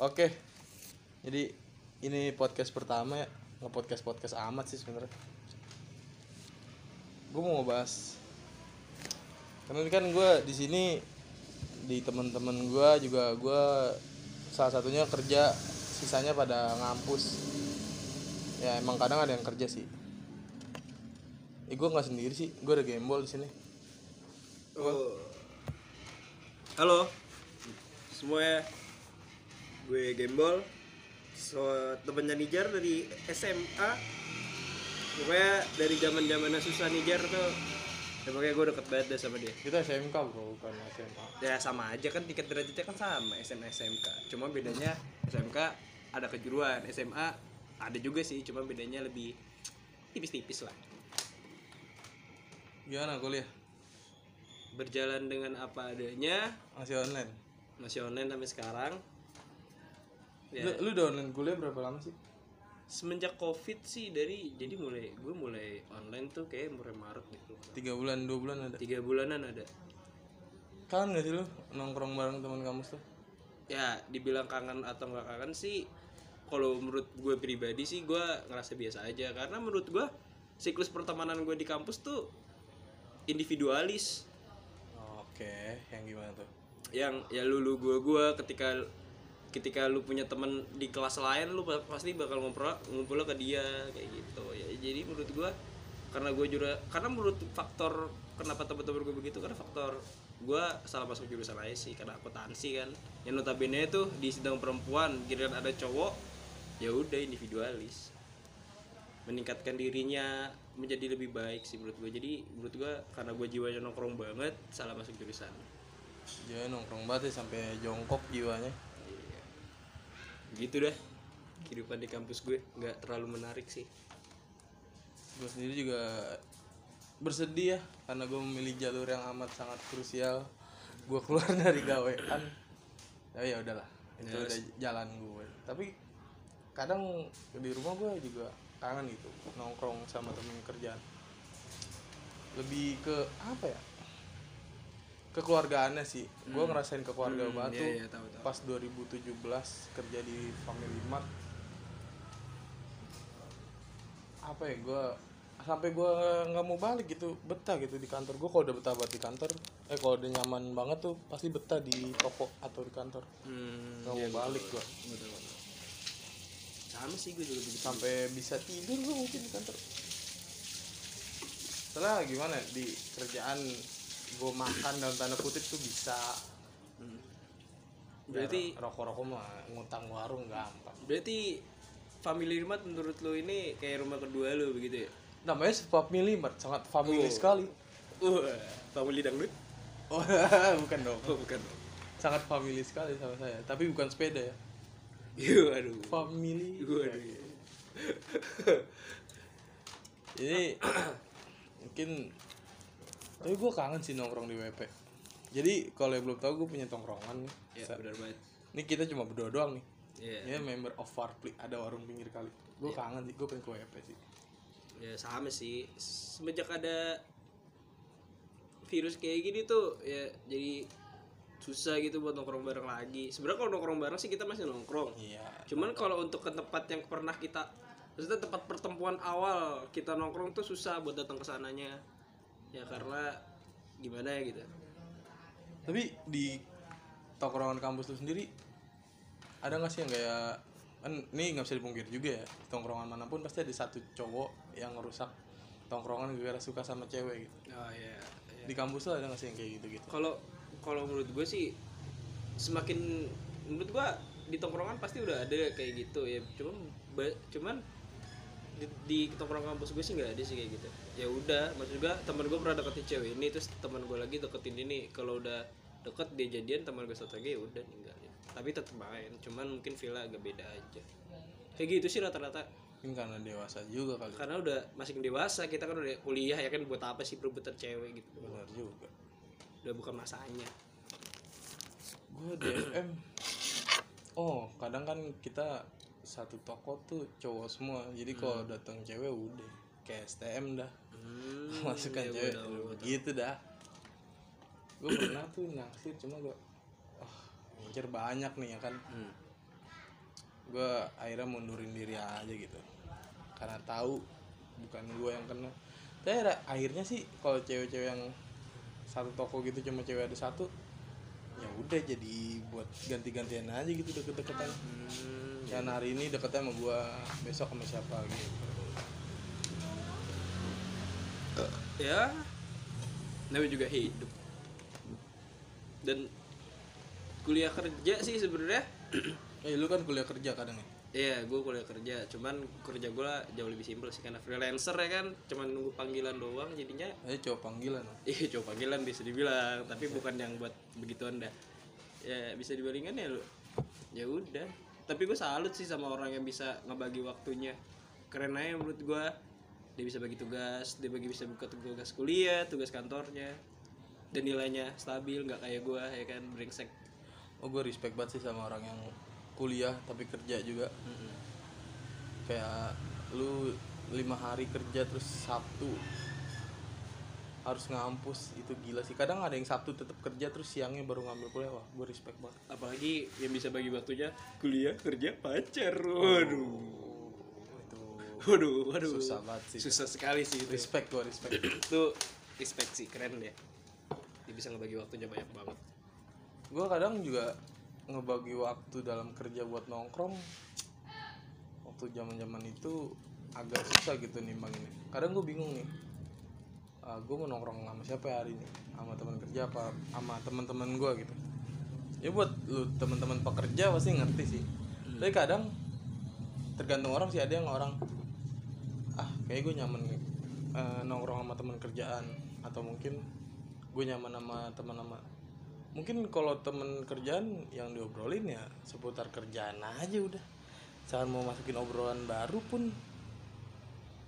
Oke. Jadi ini podcast pertama ya. Nge podcast podcast amat sih sebenarnya. Gue mau ngebahas. Karena ini kan gue di sini di teman-teman gue juga gue salah satunya kerja sisanya pada ngampus ya emang kadang ada yang kerja sih eh gue nggak sendiri sih gue ada gembol di sini Oh. Halo semuanya gue Gembol. So temennya Nijar dari SMA pokoknya dari zaman zamannya susah Nijar tuh ya pokoknya gue deket banget deh sama dia. Kita SMK bro bukan SMA ya sama aja kan tingkat derajatnya kan sama SMA SMK cuma bedanya SMK ada kejuruan SMA ada juga sih cuma bedanya lebih tipis-tipis lah. Gimana kuliah? Berjalan dengan apa adanya. Masih online? Masih online sampai sekarang ya lu, lu udah online kuliah berapa lama sih? Semenjak covid sih dari jadi mulai gue mulai online tuh kayak mulai maret gitu. Tiga bulan dua bulan ada? Tiga bulanan ada. Kangen gak sih lu nongkrong bareng teman kampus tuh ya dibilang kangen atau nggak kangen sih kalau menurut gue pribadi sih gue ngerasa biasa aja. Karena menurut gue siklus pertemanan gue di kampus tuh individualis. Oke yang gimana tuh? Yang ya lu lu gua gua ketika ketika lu punya teman di kelas lain lu pa- pasti bakal ngumpul ngumpul ke dia kayak gitu. Ya jadi menurut gua karena gue juga karena menurut faktor kenapa teman-teman gue begitu karena faktor gua salah masuk jurusan aja sih karena akuntansi kan. Yang notabene tuh di sidang perempuan giliran ada cowok ya udah individualis. Meningkatkan dirinya menjadi lebih baik sih menurut gue jadi menurut gue karena gue jiwanya nongkrong banget salah masuk jurusan. Dia nongkrong banget ya sampai jongkok jiwanya. Gitu dah. Kehidupan di kampus gue nggak terlalu menarik sih. Gue sendiri juga bersedih ya karena gue memilih jalur yang amat sangat krusial. Gue keluar dari gawean. Tapi ya udahlah itu Ya, udah jalan gue tapi kadang di rumah gue juga kangen gitu nongkrong sama temen kerjaan. Lebih ke apa ya kekeluargaannya sih. Gue ngerasain kekeluarga Hmm, banget iya, tuh iya, tahu, tahu. pas 2017 kerja di Family Mart. Apa ya gue sampai gue nggak mau balik gitu betah gitu di kantor. Gue kalau udah betah banget di kantor eh kalau udah nyaman banget tuh pasti betah di toko atau di kantor. Hmm, nggak mau balik gue sama sih gue juga begitu. Sampai bisa tidur gue mungkin di kantor. Setelah gimana di kerjaan gue makan dalam tanda kutip tuh bisa. Hmm. berarti rokok rokok mah ngutang warung gampang. Berarti family Rimat menurut lo ini kayak rumah kedua lo begitu ya? Namanya family mart sangat family Oh. sekali. Wah, family dangdut? Oh bukan dong. Oh bukan sangat family sekali sama saya tapi bukan sepeda ya. Iya, aduh. family Waduh. jadi mungkin tapi gue kangen sih nongkrong di WP jadi kalau yang belum tahu gue punya tongkrongan nih Ya, Sa- benar banget. ini kita cuma berdua doang nih Iya. ya member of Farpli ada warung pinggir kali gue kangen sih gue pengen ke WP sih Ya sama sih. Semenjak ada virus kayak gini tuh ya jadi susah gitu buat nongkrong bareng lagi. Sebenarnya kalau nongkrong bareng sih kita masih nongkrong. iya Cuman kalau untuk ke tempat yang pernah kita maksudnya tempat pertemuan awal kita nongkrong tuh susah buat datang ke sananya. Ya karena gimana ya gitu. tapi di tongkrongan kampus lu sendiri ada nggak sih yang kayak kan ini nggak bisa dipungkir juga ya tongkrongan mana pun pasti ada satu cowok yang ngerusak tongkrongan gara-gara suka sama cewek gitu Oh iya. di kampus tuh ada nggak sih yang kayak gitu gitu Kalau kalau menurut gue sih semakin menurut gue di tongkrongan pasti udah ada kayak gitu ya. Cuman cuman di, di tongkrongan kampus gue sih nggak ada sih kayak gitu. Ya udah, maksud gue teman gue pernah deketin cewek ini terus teman gue lagi deketin ini. Kalau udah deket dia jadian teman gue satu lagi ya udah ninggalin. Tapi tetap main, cuman mungkin villa agak beda aja. Kayak gitu sih rata-rata. mungkin karena dewasa juga kali Karena udah masih dewasa, kita kan udah kuliah ya kan buat apa sih berebutan cewek gitu. benar juga Udah bukan masanya. gue DM oh kadang kan kita satu toko tuh cowok semua. Jadi kalau datang cewek udah kayak STM dah. Hmm, masukkan iya, cewek gua tahu. gitu dah. Gue pernah tuh naksir cuma gue oh ngincer banyak nih ya kan. Hmm. gue akhirnya mundurin diri aja gitu. Karena tahu bukan gue yang kena. Tapi akhirnya sih kalau cewek-cewek yang satu toko gitu cuma cewek ada satu ya udah jadi buat ganti-gantian aja gitu deket-deketan. Hmm, dan hari ini deketnya sama gue besok sama siapa gitu. Ya namanya juga hidup. Dan kuliah kerja sih sebenarnya. Eh lu kan kuliah kerja kadang ya? Iya, gue kuliah kerja, cuman kerja gue jauh lebih simpel sih karena freelancer ya kan, cuman nunggu panggilan doang, jadinya. Eh cowok panggilan. Iya coba panggilan bisa dibilang, tapi bukan yang buat begituan dah. Ya bisa dibandingkan ya lu, ya udah. Tapi gue salut sih sama orang yang bisa ngebagi waktunya, keren aja menurut gue. Dia bisa bagi tugas, dia bagi bisa buka tugas kuliah, tugas kantornya, dan nilainya stabil, nggak kayak gue ya kan brengsek. oh gue respect banget sih sama orang yang kuliah tapi kerja juga. Kayak lu lima hari kerja terus Sabtu harus ngampus itu gila sih. Kadang ada yang Sabtu tetap kerja terus siangnya baru ngambil kuliah. Wah gue respect banget. Apalagi yang bisa bagi waktunya kuliah kerja pacar. Waduh. Itu waduh waduh. Susah banget sih. Susah sekali sih itu. Respect gue respect. Itu respect sih keren ya dia bisa ngebagi waktunya banyak banget. Gue kadang juga ngebagi waktu dalam kerja buat nongkrong waktu zaman zaman itu agak susah gitu nimbanginnya. Kadang gue bingung nih gue mau nongkrong sama siapa ya hari ini? Sama teman kerja apa? Sama teman-teman gue gitu. Ya buat lu teman-teman pekerja pasti ngerti sih. Tapi kadang tergantung orang sih ada yang orang ah kayak gue nyaman nih eh, nongkrong sama teman kerjaan. Atau mungkin gue nyaman sama teman sama mungkin kalau temen kerjaan yang diobrolin ya seputar kerjaan aja udah. Jangan mau masukin obrolan baru pun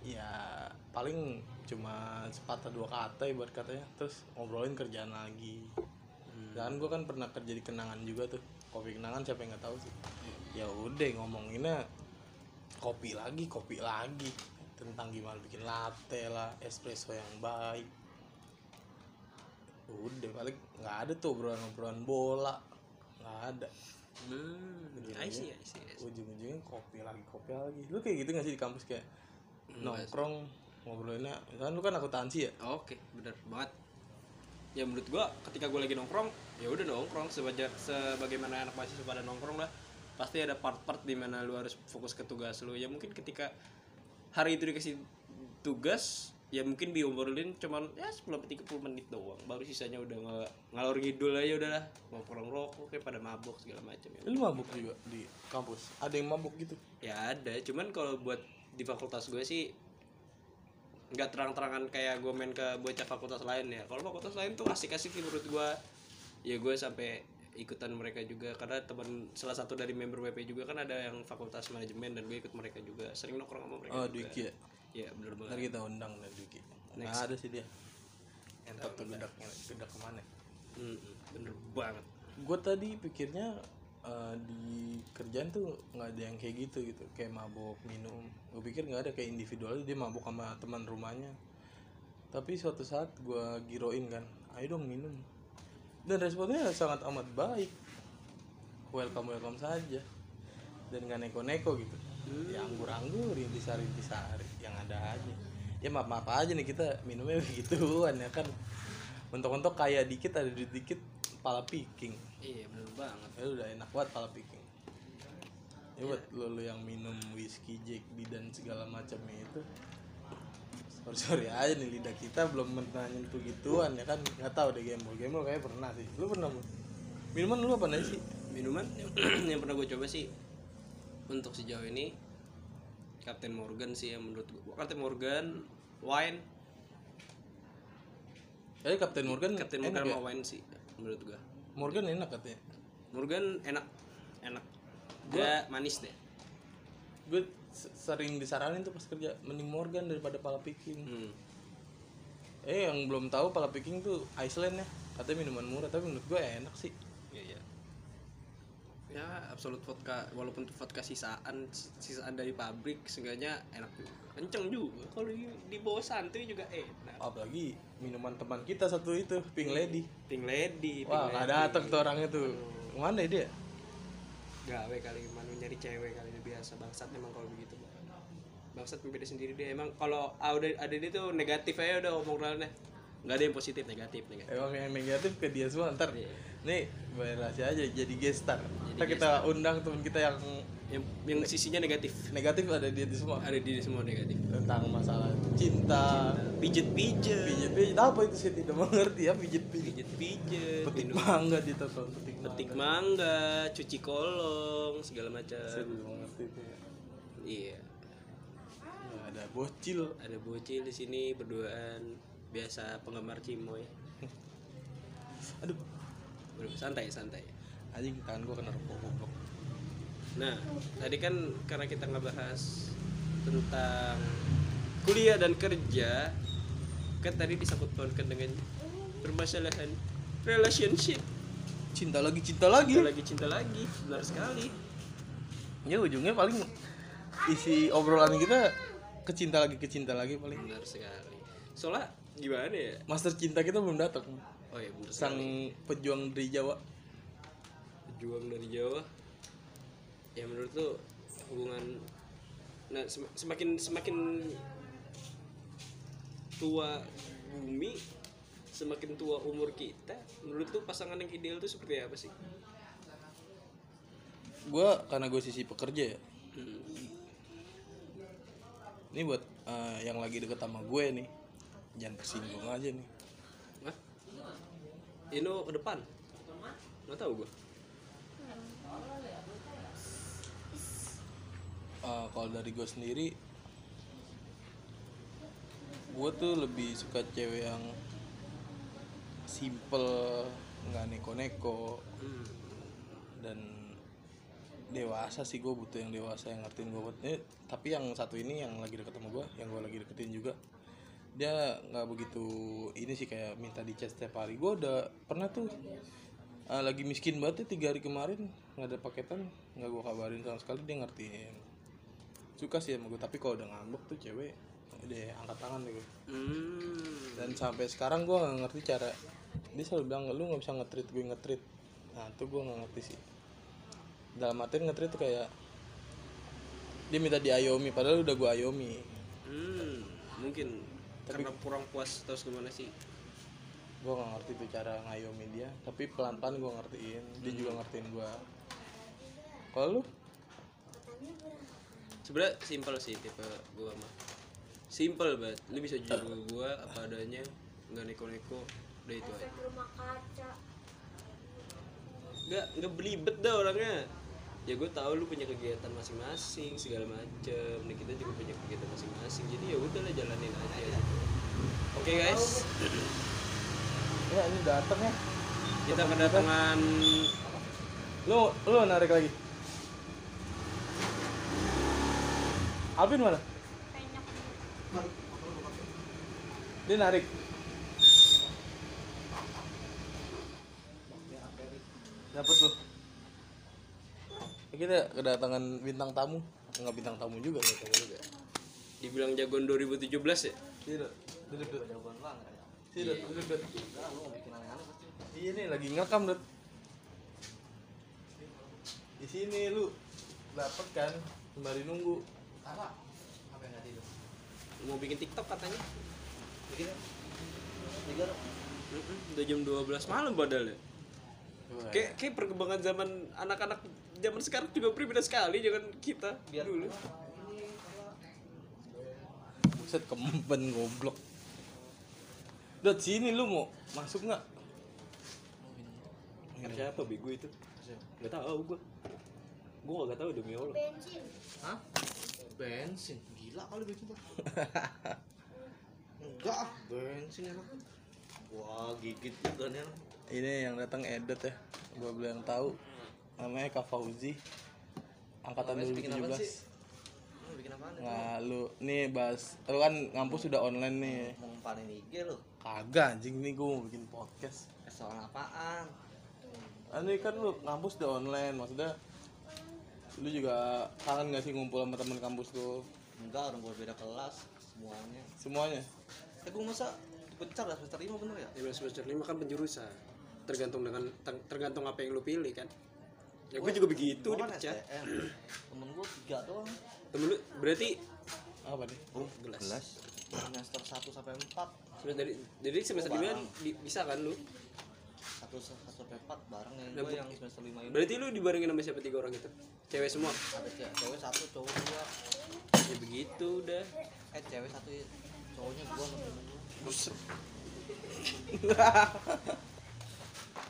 ya paling cuma sepatah dua kata ibarat katanya. Terus ngobrolin kerjaan lagi. Dan gue kan pernah kerja di kenangan juga tuh. Kopi kenangan siapa yang nggak tahu sih. Ya udah ngomonginnya kopi lagi kopi lagi. Tentang gimana bikin latte lah espresso yang baik. Udah paling nggak ada tuh obrolan-obrolan bola. Nggak ada. Hmm I see I see, I see. ujung-ujungnya kopi lagi kopi lagi. Lu kayak gitu nggak sih di kampus kayak nongkrong ngobrolinnya kan lu kan akuntansi ya? Oke bener banget. Ya menurut gua ketika gua lagi nongkrong ya udah nongkrong sebajar sebagaimana anak mahasiswa pada nongkrong lah. Pasti ada part-part di mana lu harus fokus ke tugas lu. Ya mungkin ketika hari itu dikasih tugas ya mungkin diobrolin cuman ya 10 sampai 30 menit doang. Baru sisanya udah ngal ngalor ngidul aja udahlah. Nongkrong rokok kayak pada mabok segala macam ya. Lu mabuk juga di kampus? Ada yang mabuk gitu? Ya ada. Cuman kalau buat di fakultas gue sih nggak terang-terangan kayak gue main ke bocah fakultas lain ya. Kalau fakultas lain tuh asik-asik sih menurut gue ya gue sampai ikutan mereka juga karena teman salah satu dari member WP juga kan ada yang fakultas manajemen dan gue ikut mereka juga. Sering nongkrong sama mereka oh juga. Ya? Ya bener banget. Ntar kita undang dan Dwiki. Nggak ada sih dia. Entot tuh gedak gedak ke mana? Hmm, bener banget. Gue tadi pikirnya eh, di kerjaan tuh nggak ada yang kayak gitu gitu. Kayak mabuk minum. Gue pikir nggak ada kayak individual dia mabuk sama teman rumahnya. Tapi suatu saat gue giroin kan ayo dong minum. Dan responnya sangat amat baik. Welcome welcome saja. Dan nggak neko-neko gitu. Ya anggur-anggur intisari intisari yang ada aja. Ya maaf maaf aja nih kita minumnya begituan ya kan. Untuk-untuk kaya dikit ada dikit pala piking iya bener banget. Ya udah enak banget pala piking ya buat lo, lo yang minum whisky Jack D dan segala macamnya itu sorry sorry aja nih lidah kita belum pernah nyentuh gituan ya kan? Nggak tahu deh gembol gembol kayak pernah sih. Lu pernah Bu? minuman lu apa nih sih? Minuman yang pernah gue coba sih untuk sejauh ini Captain Morgan sih yang menurut gue Captain Morgan wine. Eh Captain Morgan Captain Morgan ya? sama wine sih menurut gue Morgan enak katanya. Morgan enak enak. Dia manis deh. Gue sering disaranin tuh pas kerja mending Morgan daripada pala piking. Hmm. eh yang belum tahu pala piking tuh Iceland ya. Katanya minuman murah tapi menurut gue enak sih ya absolut vodka. Walaupun itu vodka sisaan sisaan dari pabrik seenggaknya enak juga. Kenceng juga. Kalau di, di bawah santuy juga enak. Apalagi minuman teman kita satu itu Pink Lady. Pink Lady Pink wah nggak datang tuh orangnya tuh. Ke mana ya dia? Gawe kali mana nyari cewek kali ini biasa. Bangsat memang kalau begitu. Bangsat beda sendiri dia. Emang kalau udah ada dia tuh negatif aja udah omongannya nggak ada yang positif negatif negatif. Emang yang negatif ke dia semua ntar Iya. nih bayar rahasia aja jadi gestar Jadi ntar kita undang teman kita yang yang yang sisinya negatif. negatif ada dia di semua. Ada di semua negatif. Tentang masalah cinta. Pijet pijet pijet pijet apa itu sih tidak mengerti ya pijet pijet pijet pijet petik minum. mangga di telepon petik petik mangga mangga cuci kolong segala macam. Saya tidak mengerti itu ya. iya. Ya, ada bocil. Ada bocil di sini berduaan biasa penggemar cimoy. Aduh. Santai santai. Anjing tangan gua kena rokok goblok. Nah tadi kan karena kita ngebahas tentang kuliah dan kerja kan tadi disangkut pautkan dengan permasalahan relationship. Cinta lagi cinta lagi. Kita lagi cinta lagi. Benar sekali. Ya ujungnya paling isi obrolan kita kecinta lagi kecinta lagi paling. Benar sekali. Soalnya gimana ya? Master cinta kita belum datang. Oh ya benar sang sekali. pejuang dari Jawa. Pejuang dari Jawa. Ya menurut lu hubungan nah sem- semakin semakin tua bumi semakin tua umur kita menurut lu pasangan yang ideal itu seperti apa sih? Gua karena gue sisi pekerja ya. Hmm. ini buat eh, yang lagi deket sama gue nih jangan tersinggung aja nih. Hah? Ini ke depan? Nggak tahu gua. Eh, kalau dari gue sendiri gue tuh lebih suka cewek yang simple nggak neko-neko. Hmm. dan dewasa sih gue butuh yang dewasa yang ngertiin gue eh, tapi yang satu ini yang lagi deket sama gue yang gue lagi deketin juga dia nggak begitu ini sih kayak minta di chat setiap hari. Gue udah pernah tuh eh, lagi miskin banget ya tiga hari kemarin nggak ada paketan nggak gue kabarin sama sekali dia ngertiin. Suka sih sama gue tapi kalau udah ngambek tuh cewek udah angkat tangan deh gue Hmm. dan sampai sekarang gue nggak ngerti cara dia selalu bilang lu nggak bisa ngetrit gue ngetrit nah itu gue nggak ngerti sih. Dalam artian ngetrit tuh kayak dia minta diayomi padahal udah gue ayomi Hmm, mungkin karena kurang puas terus gimana sih? Gue nggak ngerti tuh cara ngayomi dia. Tapi pelan pelan gue ngertiin. Dia juga ngertiin gue kalau lu? Sebenarnya simpel sih tipe gua mah. Simpel banget. Lu bisa jujur ke gua apa adanya. Nggak neko-neko. Udah itu aja. nggak nggak belibet dah orangnya ya gue tahu lu punya kegiatan masing-masing segala macem. Nih kita juga punya kegiatan masing-masing. Jadi ya udahlah jalanin aja gitu. Oke guys? Ya ini dateng ya. Kita kedatangan lu lu narik lagi. Alvin mana? Dia narik. Dapat lu kita kedatangan bintang tamu. Nggak bintang tamu juga nggak tamu juga. Dibilang jagoan 2017 ya? Tidak. Duduk duduk tidak duduk duduk iya nih lagi ngerekam dud di sini lu dapet kan? Sembari nunggu. Mau bikin tiktok katanya. Bikin ya? Tiga. Udah jam 12 malam padahal ya kayak kayak perkembangan zaman anak-anak zaman sekarang juga berbeda sekali jangan kita Biar dulu buset kemben goblok Dot sini lu mau masuk nggak siapa bego itu nggak tahu gua gua nggak tahu demi allah Hah? Bensin. Gila kali bensin tuh. Enggak, bensin enak. Wah, gigit juga nih. Ini yang datang Edet ya gua belum tahu namanya Kak Fauzi angkatan apaan 2017 sih? Lu bikin apaan? ya? Nah, lu nih bahas lu kan ngampus sudah online nih. Mau ngempanin IG lu. Kagak anjing nih gua mau bikin podcast. Eh, soal apaan? Ah, Ini kan lu ngampus udah online, maksudnya lu juga kangen gak sih ngumpul sama temen kampus lu Enggak, orang gua beda kelas semuanya. semuanya? Eh, gua masa dipecar dah semester 5 bener ya? ya semester lima kan penjurusan tergantung dengan ter- tergantung apa yang lu pilih kan ya gue juga begitu dipecat STM. Temen gua tiga doang. temen lu berarti apa nih oh gelas, Semester 1 sampai 4. Terus dari dari semester Oh, lima di- bisa kan lu Satu satu sampai 4 bareng yang Nah, bu- yang semester 5 ini. berarti lu dibarengin sama siapa tiga orang itu cewek semua ada cewek, cewek satu, cowok dua. ya begitu udah Eh cewek satu, cowoknya gua sama temen gua.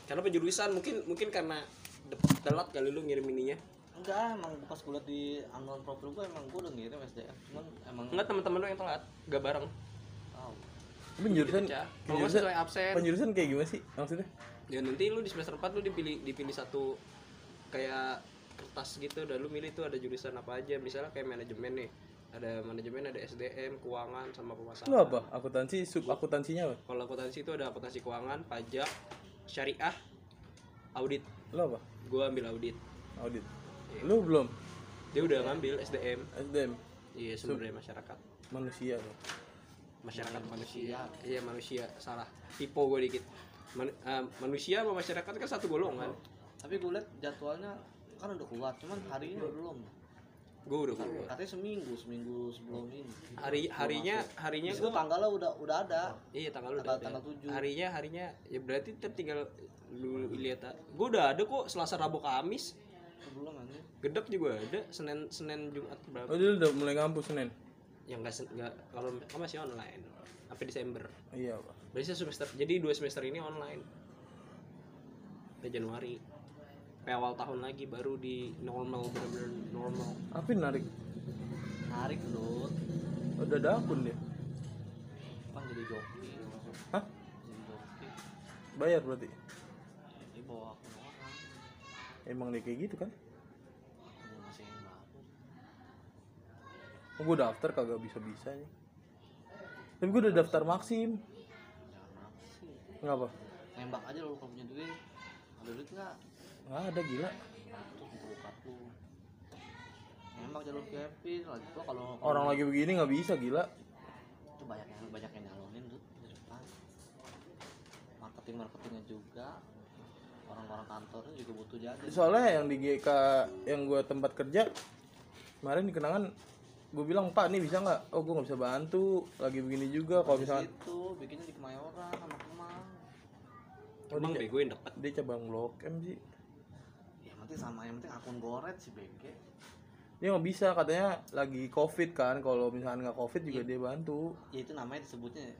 karena penjurusan mungkin mungkin karena telat kali lu ngirim ininya. Enggak, emang pas gue liat di unknown profil gue emang gue udah ngirim SDM Cuman emang enggak teman-teman lu yang telat gak bareng. Tahu. Penjurusan penjurusan sesuai absen. penjurusan kayak gimana sih maksudnya? Ya nanti lu di semester 4 lu dipilih dipilih satu kayak kertas gitu dan lu milih tuh ada jurusan apa aja. Misalnya kayak manajemen nih ada manajemen ada SDM keuangan sama pemasaran. Lu apa? Akuntansi sub akuntansinya apa? Kalau akuntansi itu ada akuntansi keuangan pajak syariah audit. Lu apa? Gua ambil audit. Audit? Iya. lu belum? Dia udah ngambil SDM SDM iya sumber daya masyarakat. Manusia lo masyarakat manusia. iya manusia. Salah. Typo gue dikit. Man- eh, manusia sama masyarakat kan satu golongan. Tapi gue liat jadwalnya kan udah keluar Cuman hari ini belum gue udah keluar. Katanya seminggu, seminggu sebelum ini. Hari harinya harinya Itu gue tanggalnya udah udah ada. Iya tanggal udah tanggal tujuh. harinya harinya ya berarti ntar tinggal lu lihat gue udah ada kok selasa rabu kamis. Belum nanti gedek juga ada senin senin jumat berapa? Oh udah mulai ngampus senin? Yang enggak enggak kalau kan masih online sampai desember. Iya pak. Biasanya semester jadi dua semester ini online. Sampai Januari. Sampai awal tahun lagi baru di normal benar-benar normal. apa narik. Narik lu udah ada akun dia? Kan jadi joki. Hah? Jadi joki. Bayar berarti? Jadi bawa akun orang. Emang dia kayak gitu kan? Gue masih oh, gue daftar kagak bisa bisa nih tapi gue udah daftar maksim Jangan apa sih ngapa? Nembak aja lu kalau punya duit. Ada duit nggak? Nggak ada gila. Nembak jalur Kevin lagi gua kalau orang lagi begini nggak bisa gila. Itu banyak yang banyak yang nyalonin tuh di depan. Marketing marketingnya juga. Orang-orang kantornya juga butuh jadi. Soalnya yang di GK yang gue tempat kerja kemarin di kenangan gue bilang pak nih bisa nggak? Oh gue nggak bisa bantu. Lagi begini juga kalau misalkan itu bikinnya di Kemayoran sama Kemang. Oh, Emang dia- bego yang dapat. dia cabang blok M sih penting sama yang penting akun goret sih BG dia nggak bisa katanya lagi covid kan kalau misalkan nggak covid juga dia bantu. Ya itu namanya disebutnya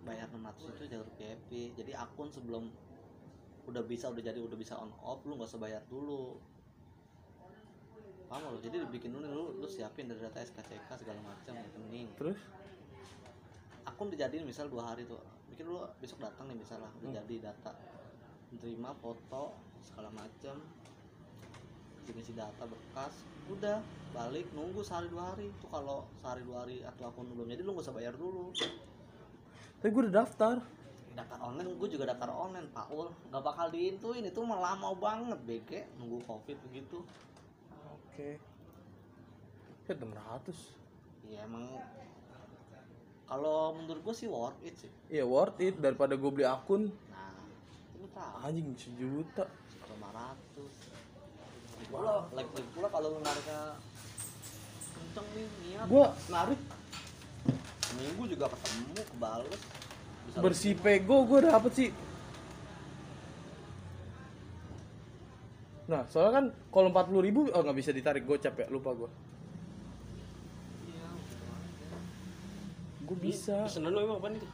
bayar 600 itu jalur PHP jadi akun sebelum udah bisa udah jadi udah bisa on off lu nggak usah bayar dulu. Paham lo jadi dibikin dulu lu, lu siapin dari data SKCK segala macam rekening terus? Akun dijadiin misal dua hari tuh. Bikin lu besok datang nih misalnya udah jadi data. Menerima foto segala macam isi data berkas udah balik nunggu sehari dua hari. Tuh kalau sehari dua hari atau akun belum jadi lu nggak usah bayar dulu. Tapi gue udah daftar. Daftar online gue juga daftar online Pak Ul nggak bakal diintuin itu lama banget BG nunggu covid begitu. Oke. Ya 600 ya emang. Kalau menurut gue sih worth it sih. Iya worth it. Daripada gue beli akun. Nah itu tahu anjing sejuta. Lima ratus pula lagi lagi pula kalau lu nariknya kenceng nih niat gue narik seminggu juga ketemu kebales. Bisa bersih pego gue dapet sih. Nah soalnya kan kalau 40 ribu oh nggak bisa ditarik. Gocap ya lupa gue iya gue bisa. Pesanan lu emang apaan itu?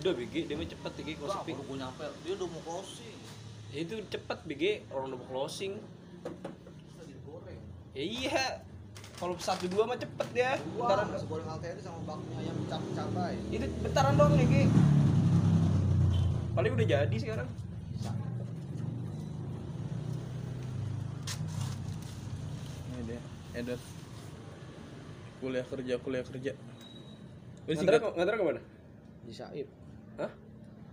Udah BG, dia mah cepet BG kalau sepi. gue nyampe. Dia udah mau closing itu cepet BG, orang udah mau closing. Ya iya. Kalau satu dua mah cepet ya. Bentaran Bentaran nasi goreng alteri sama bakmi ayam cabai itu bentaran dong BG. Paling udah jadi sekarang. bisa ini dia edit kuliah kerja kuliah kerja Ngantar ngantar ke mana? di Saib Hah?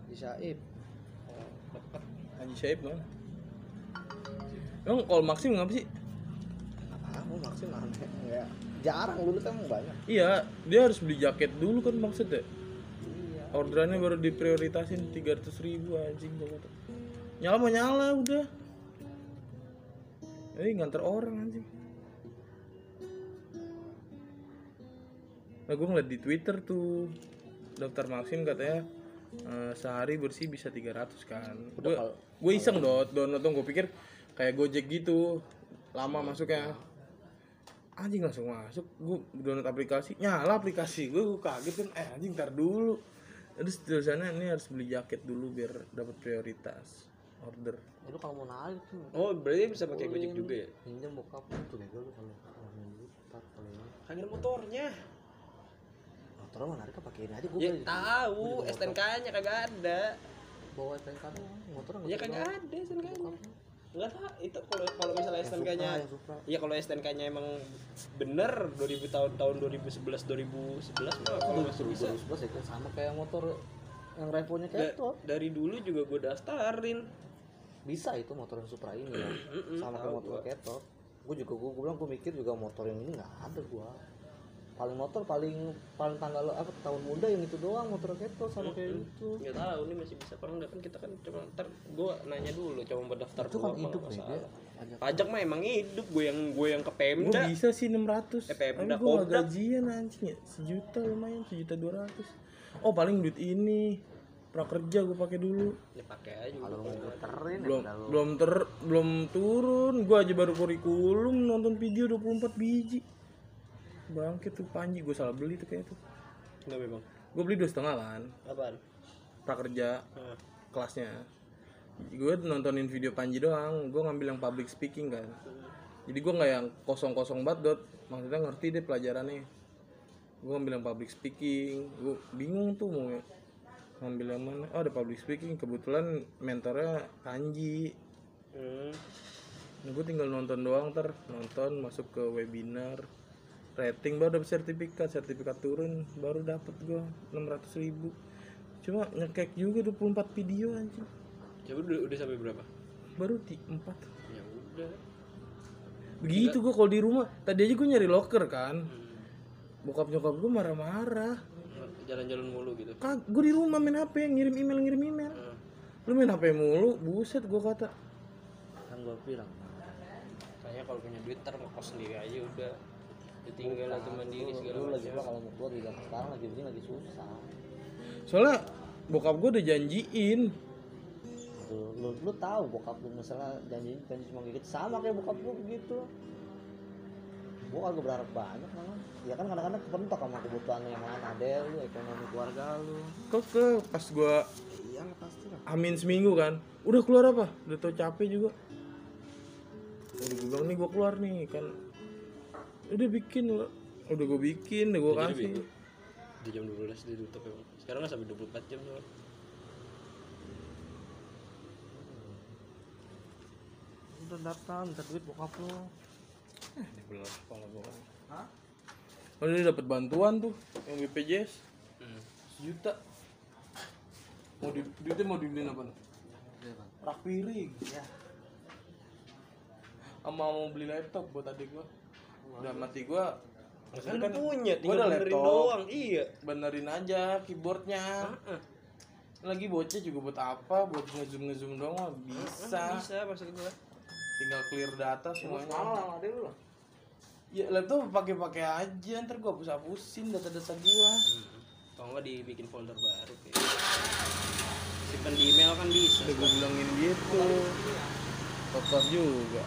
di Saib Deket. Haji Syaib mana emang kalau maksim ngapa sih? Mau maksud aneh. Ya jarang dulu kan banyak. Iya dia harus beli jaket dulu kan maksudnya. Iya. Orderannya baru diprioritasin 300 ribu anjing kata. Nyala mau nyala udah. Eh nganter orang anjing. Nah gue ngeliat di twitter tuh daftar Maxim katanya eh, sehari bersih bisa 300 kan. Gue gue iseng dot download dong gue pikir kayak gojek gitu. Lama masuknya. Anjing langsung masuk. Gue download aplikasi nyala aplikasi. Gue gue kaget kan eh anjing ntar dulu. Terus tulisannya ini harus beli jaket dulu biar dapat prioritas order. Eh, lu kalau mau narik tuh. Oh berarti bisa pakai gojek juga ya? pinjam bokap tuh kayak lu kalau hanya motornya motor mah narik pakai ini aja gue ya tahu STNK nya kagak ada. Bawa STNK doang motor nggak ya kagak ada STNK nya. Enggak tahu itu kalau kalau misalnya Yang STNK nya Supra. Iya kalau STNK-nya emang bener 2000 tahun tahun 2011 2011 mah kalau masih bisa. 2011 ya kan sama kayak motor yang revonya Da- ketot dari dulu juga gue daftarin. bisa itu motor yang Supra ini ya. Sama kayak motor ketot gue juga gue bilang gue mikir juga motor yang ini nggak ada gue paling motor paling paling tanggal apa tahun muda yang itu doang motor ketot sama kayak itu Enggak tahu nih masih bisa apa enggak kan kita kan cuma ntar gue nanya dulu coba mau daftar itu kan hidup nggak masalah. dia. Pajak Pajak mah emang hidup gue yang gue yang ke gue Pemda. bisa sih 600 Eh, Pemda, tapi gue gak Pemda. gajian anjing ya sejuta lumayan sejuta 200 oh paling duit ini. Prakerja gue pakai dulu. Ya pakai aja. kalau mau puterin ya belum belum ter belum turun. Gue aja baru kurikulum nonton video 24 biji bangkit tuh panji gue salah beli tuh kayak tuh. Enggak memang. gue beli dua setengah kan. Apaan? prakerja. Nah, kelasnya. Gue nontonin video Panji doang. Gue ngambil yang public speaking kan. Jadi gue nggak yang kosong kosong banget dot. Maksudnya ngerti deh pelajarannya. Gue ngambil yang public speaking. Gue bingung tuh mau ngambil yang mana. Oh ada public speaking. Kebetulan mentornya Panji. Hmm. nah, gue tinggal nonton doang ter nonton masuk ke webinar rating baru dapet sertifikat sertifikat turun baru dapet gue 600 ribu cuma ngekek juga 24 video anjing Coba udah, udah sampai berapa? baru di 4 Ya udah. begitu gue kalau di rumah tadi aja gue nyari locker kan Hmm. bokap nyokap gue marah-marah Jalan-jalan mulu gitu. kak gue di rumah main hp ngirim email ngirim email Hmm. lu main hp mulu buset gue kata kan gue bilang Kayaknya kalau punya duit ntar ngekos sendiri aja udah. Ditinggal atau mandiri segala lu lagi macam. gua kalau gue di zaman sekarang lagi begini lagi susah. Soalnya bokap gue udah janjiin. Lu, lu, lu tahu bokap lu misalnya janji janji cuma gitu. Sama kayak bokap lu begitu. Gua kagak berharap banyak malah. Ya kan kadang-kadang kepentok sama kebutuhan yang lain. Ada lu ekonomi keluarga lu. Kok ke pas gue iya pasti lah amin seminggu kan. Udah keluar apa? Udah tau capek juga. Udah gue bilang nih gue keluar nih kan udah bikin lo udah gue bikin udah gue kasih. Di jam 12 ditutup emang. Sekarang kan sampai 24 jam soalnya. udah datang minta duit bokap lu eh dibelah kepala gue Hah? oh dia dapat bantuan tuh yang BPJS Hmm. sejuta mau di duitnya mau dibeliin apa rak piring ya sama mau beli laptop buat adik gua udah mati gua Kan, kan punya, gua tinggal benerin laptop. doang. Iya. benerin aja keyboardnya Heeh. lagi bocah juga buat apa buat ngezoom ngezoom doang mah bisa Bisa maksud gua. tinggal clear data semuanya Malah ada lu lah ya laptop pakai pakai aja ntar gua hapus hapusin data data gua Hmm. Kalau nggak dibikin folder baru kayak. Simpan di email kan bisa. udah gua bilangin gitu kotor juga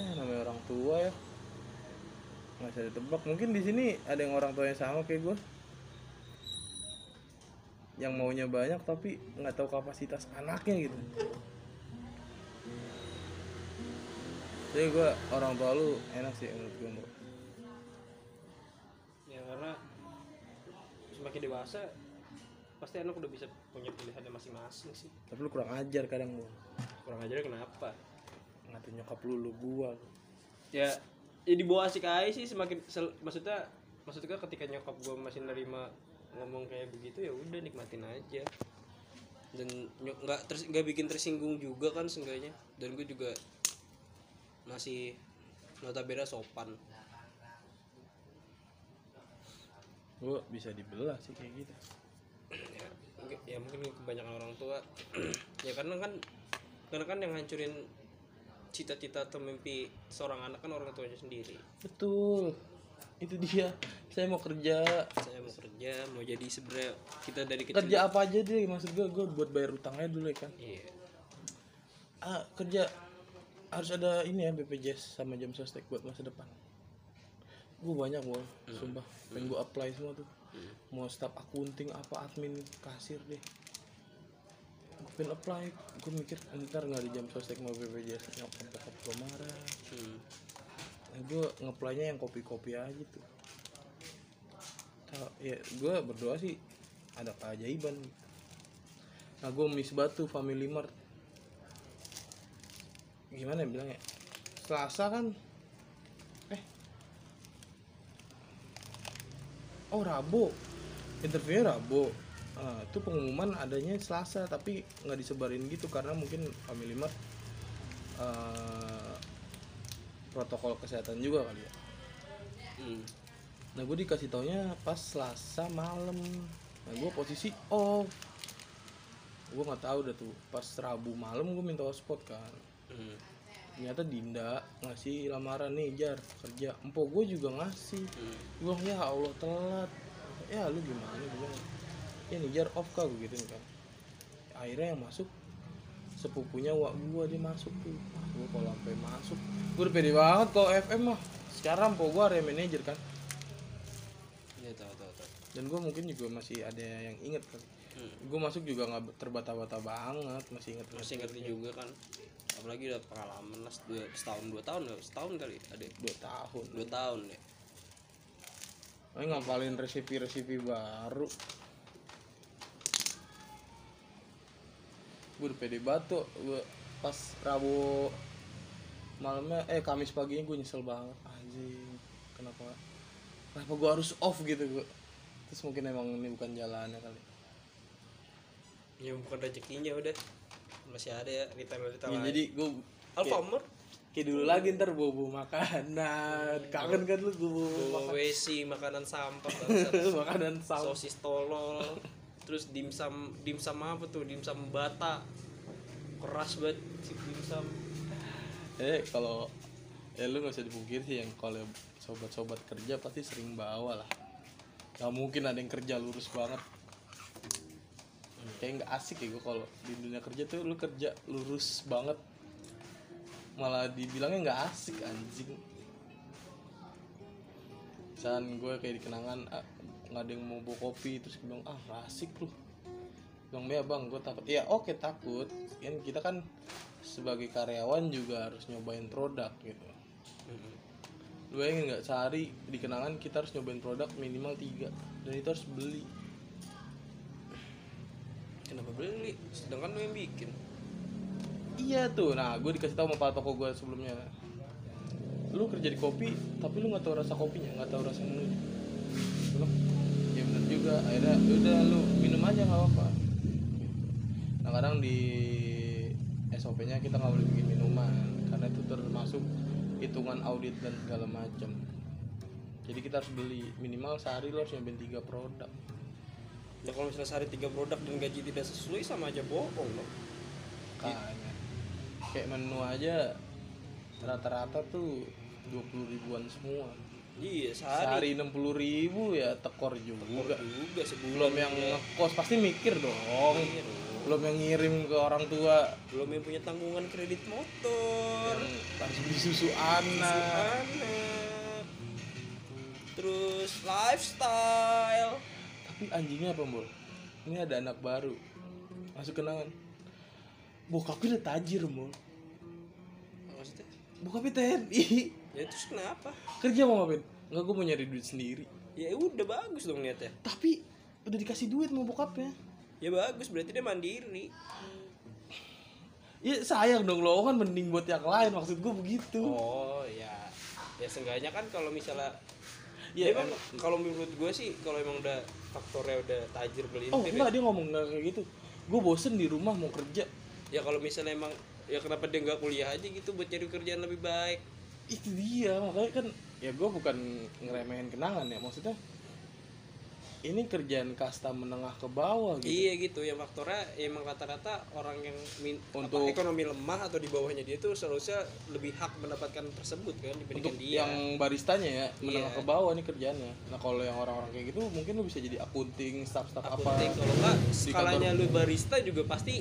eh namanya orang tua ya nggak bisa ditebak mungkin di sini ada yang orang tua yang sama kayak gue yang maunya banyak tapi nggak tahu kapasitas anaknya gitu jadi gue orang tua lu enak sih menurut gue Mbak. Ya karena semakin dewasa pasti anak udah bisa punya pilihannya masing-masing sih. tapi lu kurang ajar kadang gue Kurang ajar kenapa? Ngatain nyokap lu lu gua ya ya dibawa asik aja sih semakin sel- maksudnya maksudnya ketika nyokap gue masih nerima ngomong kayak begitu ya udah nikmatin aja. Dan nggak ters nggak bikin tersinggung juga kan seenggaknya. Dan gue juga masih notabene sopan. Gue bisa dibelah sih kayak gitu. Ya, ya mungkin kebanyakan orang tua. Ya karena kan karena kan yang hancurin cita-cita atau mimpi seorang anak kan orang tuanya sendiri. Betul. Itu dia. Saya mau kerja. Saya mau kerja mau jadi sebenarnya kita dari kecil kerja apa aja deh maksud gue gue buat bayar utangnya dulu ya kan? Iya. Ah kerja. Harus ada ini ya BPJS sama jam sostek buat masa depan. Gue banyak gue sumpah. Pengen gue apply semua tuh. Mau staff akunting apa admin kasir deh pengen apply gue mikir ntar nggak di jam sostek mau BPJS nyokap bokap gue marah. Hmm. nah, gue ngeplaynya yang kopi-kopi aja tuh. Tau- ya gue berdoa sih ada keajaiban. Nah gue miss batu Family Mart. Gimana ya bilangnya? Selasa kan eh oh Rabu. Interviewnya Rabu Ah, itu pengumuman adanya Selasa tapi nggak disebarin gitu karena mungkin Family Mart eh, protokol kesehatan juga kali ya. Hmm. nah gue dikasih taunya pas Selasa malam. Nah gue posisi off. Gue nggak tahu dah tuh. Pas Rabu malam gue minta hotspot kan. Hmm. ternyata Dinda ngasih lamaran nih jar kerja. Empok gue juga ngasih. Hmm. gue ya Allah telat. Ya lu gimana? Gue ya nih jar off kah gue gituin kan akhirnya yang masuk sepupunya wak gue dia masuk tuh Wah, gue kalau sampai masuk gue udah pede banget kalau FM mah sekarang po gue area manajer kan Iya tahu tahu tahu. dan gue mungkin juga masih ada yang inget kan Hmm. gue masuk juga nggak terbata-bata banget masih inget Masih ngerti juga kan. Apalagi udah pengalaman lah dua, setahun dua tahun nggak? setahun kali ada dua tahun dua tahun deh. Ini ngapalin resipi-resipi baru gue udah pede batu gue pas Rabu malamnya eh Kamis paginya gue nyesel banget. Anjing kenapa? Kenapa gue harus off gitu gue terus mungkin emang ini bukan jalannya kali. Ya bukan rezekinya udah. Masih ada ya retail retail Ya, jadi gue Alfamart kayak dulu lagi ntar bobo makanan. Kangen kan lu gue bawa WC makanan sampah bangsat. makanan saus sosis tolol terus dimsum dimsum apa tuh? Dimsum bata. Keras banget si dimsum eh kalau ya lu nggak usah dipungkir sih yang kalau sobat-sobat kerja pasti sering bawa lah. Nggak mungkin ada yang kerja lurus banget. Kayak nggak asik ya gue kalau di dunia kerja tuh lu kerja lurus banget. Malah dibilangnya nggak asik anjing. Misalkan gue kayak di kenangan ah, nggak ada yang mau bawa kopi terus gue bilang ah nggak asik lu. Bilang ya bang gue takut. Ya oke takut. Kan kita kan sebagai karyawan juga harus nyobain produk gitu. Lu bayangin nggak sehari di kenangan kita harus nyobain produk minimal tiga dan itu harus beli. Kenapa beli? Sedangkan lu yang bikin. Iya tuh. Nah gue dikasih tahu sama pak toko gue sebelumnya. Lu kerja di kopi tapi lu nggak tahu rasa kopinya nggak tahu rasa menunya. Bener juga. Akhirnya "Ya udah lu minum aja nggak apa-apa. Nah kadang di SOP-nya kita nggak boleh bikin minuman karena itu termasuk hitungan audit dan segala macam jadi kita harus beli minimal sehari lu harus nyobain tiga produk. Ya kalau misalnya sehari tiga produk dan gaji tidak sesuai sama aja bohong loh. Kayaknya kayak menu aja rata-rata tuh 20 ribuan semua. Iya sehari Sehari 60 ribu ya tekor juga. juga sebulan Belum yang ngekos pasti mikir dong. Iya dong. Belum yang ngirim ke orang tua belum yang punya tanggungan kredit motor yang harus beli susu anak. anak terus lifestyle Tapi anjingnya apa, Mbok? Ini ada anak baru. Masuk kenangan. Bokapnya udah tajir, Mbok. maksudnya Bokapnya TNI. Ya terus kenapa Kerja mau ngapain? Enggak, gue mau nyari duit sendiri. ya udah bagus dong niatnya Tapi udah dikasih duit sama bokapnya. ya bagus berarti dia mandiri Ya sayang dong lo kan mending buat yang lain maksud gue begitu. oh ya ya seenggaknya kan kalau misalnya Ya, ya emang kalau menurut gue sih kalau emang udah faktornya udah tajir beli Oh enggak dia ngomong nggak kayak gitu. Gue bosen di rumah mau kerja. ya kalau misalnya emang ya kenapa dia nggak kuliah aja gitu buat cari kerjaan lebih baik Itu dia makanya kan ya gue bukan ngeremehin kenangan ya maksudnya. ini kerjaan kasta menengah ke bawah gitu Iya gitu ya faktornya ya emang rata-rata orang yang min, apa, Untuk- ekonomi lemah atau di bawahnya dia tuh seharusnya lebih hak mendapatkan tersebut kan dibandingkan untuk dia. yang baristanya ya menengah Iya. ke bawah nih kerjaannya nah kalau yang orang-orang kayak gitu mungkin lu bisa jadi akunting staff-staff apa Akunting kalau enggak skalanya lu barista juga pasti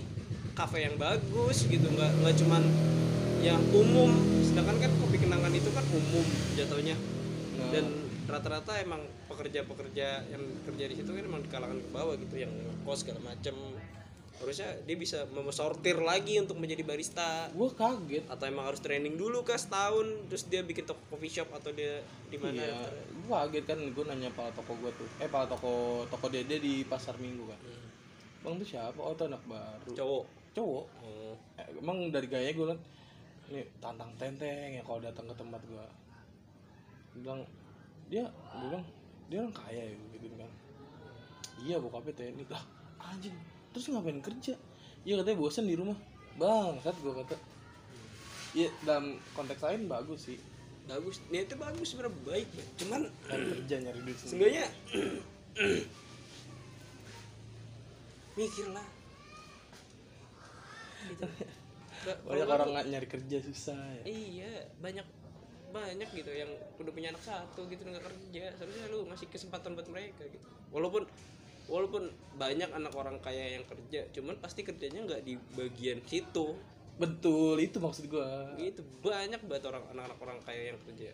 kafe yang bagus gitu nggak nggak cuman yang umum. Sedangkan kan kopi kenangan itu kan umum jatuhnya. Nah. dan rata-rata emang pekerja-pekerja yang kerja di situ kan emang di kalangan ke bawah gitu yang kos segala macem. Harusnya dia bisa mesortir lagi untuk menjadi barista. Gue kaget. Atau emang harus training dulu kah setahun terus dia bikin toko coffee shop atau dia di mana? Iya, gue kaget kan gue nanya pala toko gue tuh. Eh pala toko toko dede di pasar minggu kan. Bang tuh siapa? Oh tuh anak baru. Cowok cowok. Eh, emang dari gaya gue liat ini tantang tenteng ya kalau datang ke tempat gue bilang dia gue bilang dia orang kaya ya gitu kan. Iya bokapnya TNI. Lah anjing terus ngapain kerja? Iya katanya bosan di rumah. Bangsat gue kata. Iya dalam konteks lain bagus sih. Bagus niatnya bagus sebenarnya baik Bang. cuman kerja nyari duit sendiri. seenggaknya mikir lah gitu. Ba- banyak orang nggak nyari kerja susah ya. Iya banyak banyak gitu yang udah punya anak satu gitu nggak kerja. Seharusnya lu ngasih kesempatan buat mereka gitu. Walaupun walaupun banyak anak orang kaya yang kerja cuman pasti kerjanya nggak di bagian situ. Betul itu maksud gua. Gitu banyak banget orang anak-anak orang kaya yang kerja.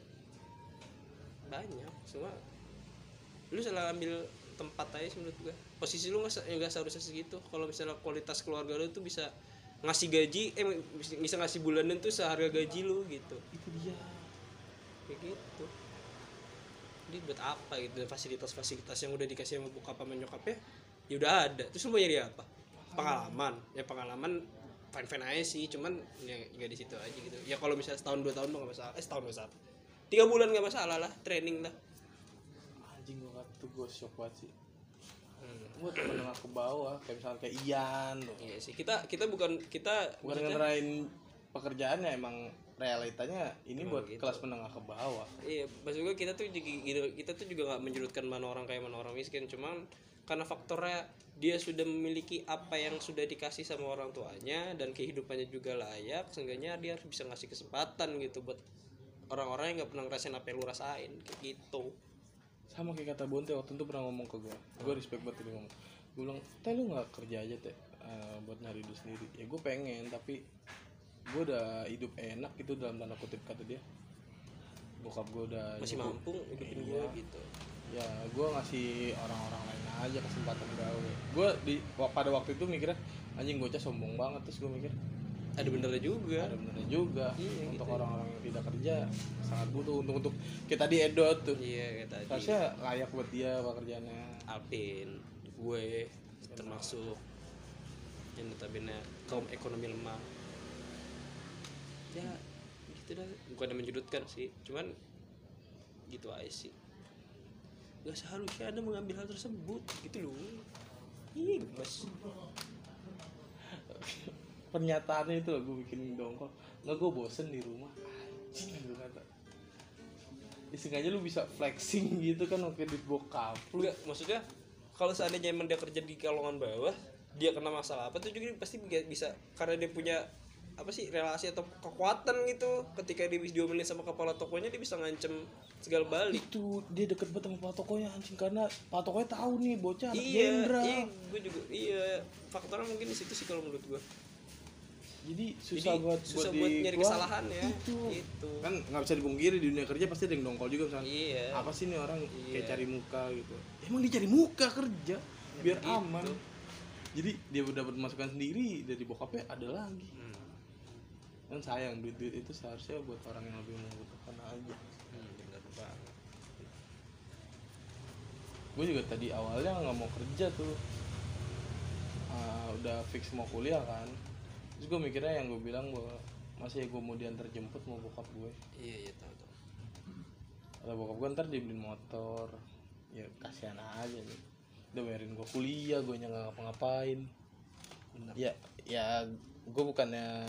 Banyak semua lu salah ambil tempat aja menurut gua. Posisi lu nggak nggak seharusnya segitu. Kalau misalnya kualitas keluarga lu tuh bisa ngasih gaji eh bisa- ngasih bulanan tuh seharga gaji lu gitu. Itu dia. Kayak gitu. Jadi buat apa gitu? Dan fasilitas-fasilitas yang udah dikasih sama bokap sama nyokapnya ya udah ada. Terus lu mau nyari apa? Pengalaman. Ya pengalaman fine fine aja sih cuman ya nggak di situ aja gitu. Ya kalau misalnya setahun dua tahun mah nggak masalah. Eh setahun dua tahun. Tiga bulan nggak masalah lah training lah. Anjing gua tuh gua shock banget sih gua temen menengah ke bawah kayak misalnya kayak Ian loh iya sih kita kita bukan kita bukan maksudnya- ngerain pekerjaannya emang realitanya ini Emang buat gitu. kelas menengah ke bawah Iya, maksud gue kita tuh juga kita tuh juga nggak menjurutkan mana orang kaya mana orang miskin, cuman karena faktornya dia sudah memiliki apa yang sudah dikasih sama orang tuanya dan kehidupannya juga layak, seenggaknya dia harus bisa ngasih kesempatan gitu buat orang-orang yang nggak pernah ngerasain apa yang lu rasain kayak gitu. Sama kayak kata Bonte waktu itu pernah ngomong ke gua gua respect banget dia ngomong gua bilang teh lu nggak kerja aja teh eh, buat nyari duit sendiri ya gue pengen tapi gue udah hidup enak gitu dalam tanda kutip kata dia bokap gue udah Masih nyukup. mampu hidupin Iya. gue gitu. ya gue ngasih orang-orang lain aja kesempatan gawe gue di pada waktu itu mikirnya anjing bocah sombong banget terus gue mikir Ada benernya juga. ada benernya juga Iya, untuk gitu. orang-orang yang tidak kerja sangat butuh untuk untuk kita di edot tuh Iya tadi. harusnya layak buat dia pekerjaannya Alvin, gue termasuk yang notabene kaum ekonomi lemah. Ya gitu dah, bukan menjudutkan sih, cuman gitu aja sih. Gak seharusnya anda mengambil hal tersebut, gitu loh. Ih, mas. pernyataannya itu loh gue bikin dongkol. Nggak gue bosen di rumah. Anjing gue kata. Ya sengaja lu bisa flexing gitu kan oke di bokap lu Enggak, maksudnya kalau seandainya emang dia kerja di kalongan bawah, dia kena masalah apa tuh juga pasti bi- bisa karena dia punya apa sih relasi atau kekuatan gitu. Ketika dia bisa diomelin sama kepala tokonya dia bisa ngancem segala balik. Itu dia deket banget sama pak tokonya anjing karena pak tokonya tahu nih bocah anak iya iya gue juga iya. Faktornya mungkin di situ sih kalau menurut gue jadi susah Jadi, buat susah buat, buat nyari kesalahan ya itu. Itu. kan nggak bisa dipungkiri di dunia kerja pasti ada yang dongkol juga misalnya iya apa sih nih orang kayak Iya. cari muka gitu emang dia cari muka kerja biar gitu. aman jadi dia udah dapat masukan sendiri dari bokapnya ada lagi hmm. kan sayang duit duit itu seharusnya buat orang yang lebih membutuhkan aja Hmm, bener banget gue juga tadi awalnya nggak mau kerja tuh Ah, udah fix mau kuliah kan terus gue mikirnya yang gue bilang bahwa masih gue mau diantar jemput mau bokap gue iya iya tahu tahu. Kalau bokap gue ntar dibeliin motor. Ya kasihan aja nih udah bayarin gue kuliah gue nggak ngapa-ngapain. Bener. Ya ya gue bukannya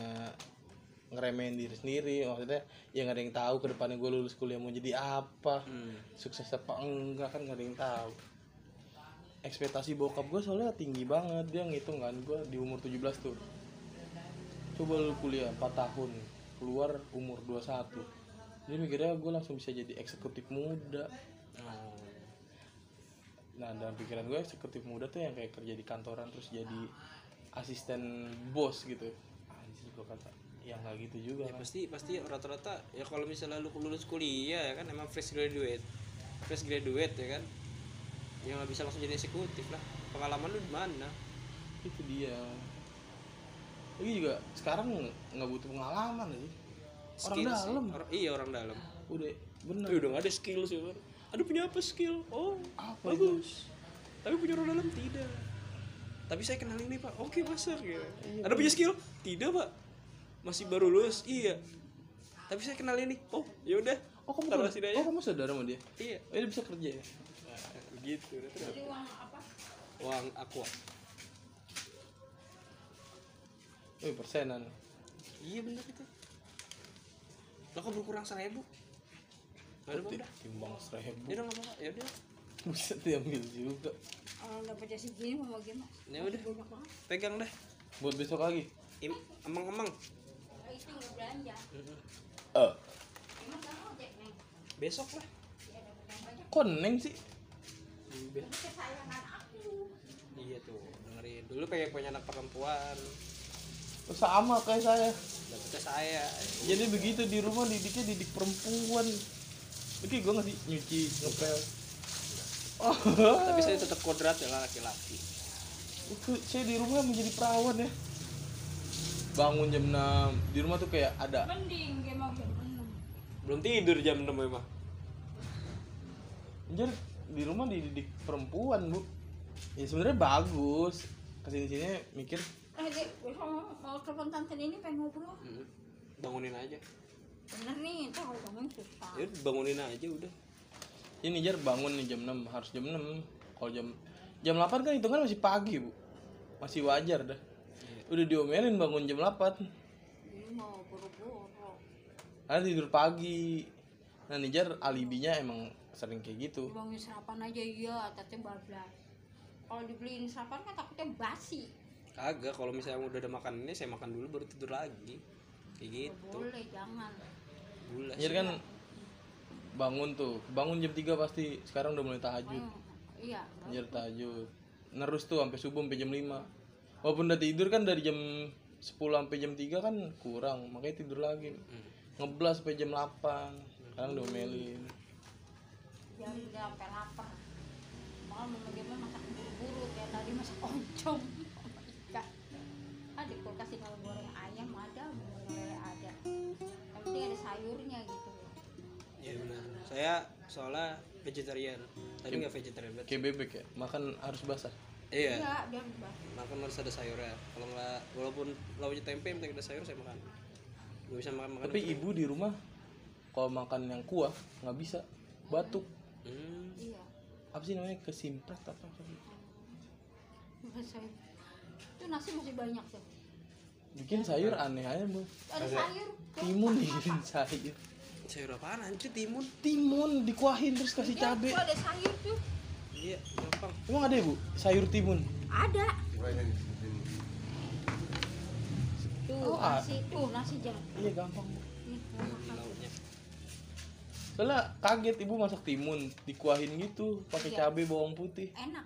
ngeremehin diri sendiri maksudnya ya nggak ada yang tahu ke depannya gue lulus kuliah mau jadi apa hmm. sukses apa enggak kan nggak ada yang tahu. Ekspektasi bokap gue soalnya tinggi banget dia ngitung kan gue di umur 17 tuh coba lu kuliah 4 tahun. Keluar umur 21 dia mikirnya gue langsung bisa jadi eksekutif muda. Nah dalam pikiran gue eksekutif muda tuh yang kayak kerja di kantoran terus jadi asisten bos gitu. Anjir gue kata yang nggak gitu juga ya kan. pasti pasti rata-rata ya kalau misalnya lu lulus kuliah ya kan emang fresh graduate. Fresh graduate ya kan? Yang nggak bisa langsung jadi eksekutif lah. Pengalaman lu di mana? Itu dia lagi juga sekarang nggak butuh pengalaman sih orang Skill sih. dalam. Or- iya orang dalam. Udah bener. Udah gak ada skill sih aduh punya apa skill? Oh Apa bagus. tapi punya orang dalam? Tidak. Tapi saya kenal ini pak. Oke masak ya Iya, ada punya skill? Tidak pak. Masih baru lulus? Iya. Tapi saya kenal ini. Oh yaudah oh kamu taruh saudara- sini aja. oh kamu saudara sama dia? Iya. Oh, dia bisa kerja ya? Nah, gitu. Udah terus uang aku oh persenan. Iya bener itu. Lo kok berkurang seribu? Gak ada Ti- udah timbang seribu? Ya udah nggak apa-apa. Ya udah bisa diambil juga. Kalau dapat jasa gini mau gimana? ya udah. Pegang deh buat besok lagi? Im- emang-emang. Oh, itu nggak belanja. eh. Emang kamu ojek neng? besok lah. Ya banyak. kok neng sih? Iya. Ini kesayangan aku. Iya tuh, dengerin. Dulu pengen punya anak perempuan, sama kayak saya. Dapetnya saya. jadi begitu di rumah didiknya didik perempuan. Oke gue nggak sih nyuci ngepel. Oh. Tapi saya tetap kodrat ya laki-laki. itu saya di rumah menjadi perawan ya. Bangun jam 6 di rumah tuh kayak ada. Mending jam enam. Belum tidur jam 6 emang. Anjir, di rumah dididik perempuan bu. Ya sebenarnya bagus. Ke sini sini mikir Eh, dek, besok mau, mau telepon tante ini pengen ngobrol. Hmm. Bangunin aja. Bener nih, ntar kalau bangun susah. Ya bangunin aja udah. ini jar bangun nih jam 6 harus jam 6 kalau jam jam 8 kan hitungan masih pagi bu masih wajar dah udah diomelin bangun jam 8 Ini mau buru-buru. Karena tidur pagi nah Nijar alibinya emang sering kayak gitu Bangun sarapan aja iya, tante bablas. Kalau dibeliin sarapan kan takutnya basi. Kagak, kalau misalnya udah ada makan ini saya makan dulu baru tidur lagi. Kayak Nggak gitu. boleh, jangan. Bulas. Nijar kan bangun tuh bangun jam 3 pasti sekarang udah mulai tahajud Hmm, iya. Nijar tahajud nerus tuh sampai subuh sampai jam 5 walaupun udah tidur kan dari jam 10 sampai jam 3 kan kurang makanya tidur lagi ngeblas sampai jam 8 sekarang diomelin Jangan udah sampai lapar. Malah mau bagaimana masak buru-buru kayak tadi masak oncom. Di kulkas tinggal goreng ayam ada, goreng lele ada. Yang penting ada sayurnya gitu. Iya benar. Saya soalnya vegetarian. Tapi nggak vegetarian banget. kayak bebek ya makan harus basah Iya. Iya, ubah. Makan harus ada sayurnya. Kalau nggak, walaupun lauknya tempe, yang penting ada sayur saya makan. Gak bisa makan makan. tapi ibu di rumah kalau makan yang kuah nggak bisa batuk Hmm. Iya. apa sih namanya kesimprat apa apa Masa itu nasi masih banyak tuh. Bikin sayur aneh aja bu Ada sayur. timun bikin sayur Sayur apaan anjir timun? timun dikuahin terus kasih Ya, cabe tuh ada sayur tuh. Iya, gampang. emang ada ya bu sayur timun Ada. Tuh Oh, ah. nasi, tuh nasi jangan. iya gampang bu. Lauknya. soalnya kaget ibu masak timun dikuahin gitu pakai Iya. cabe bawang putih Enak.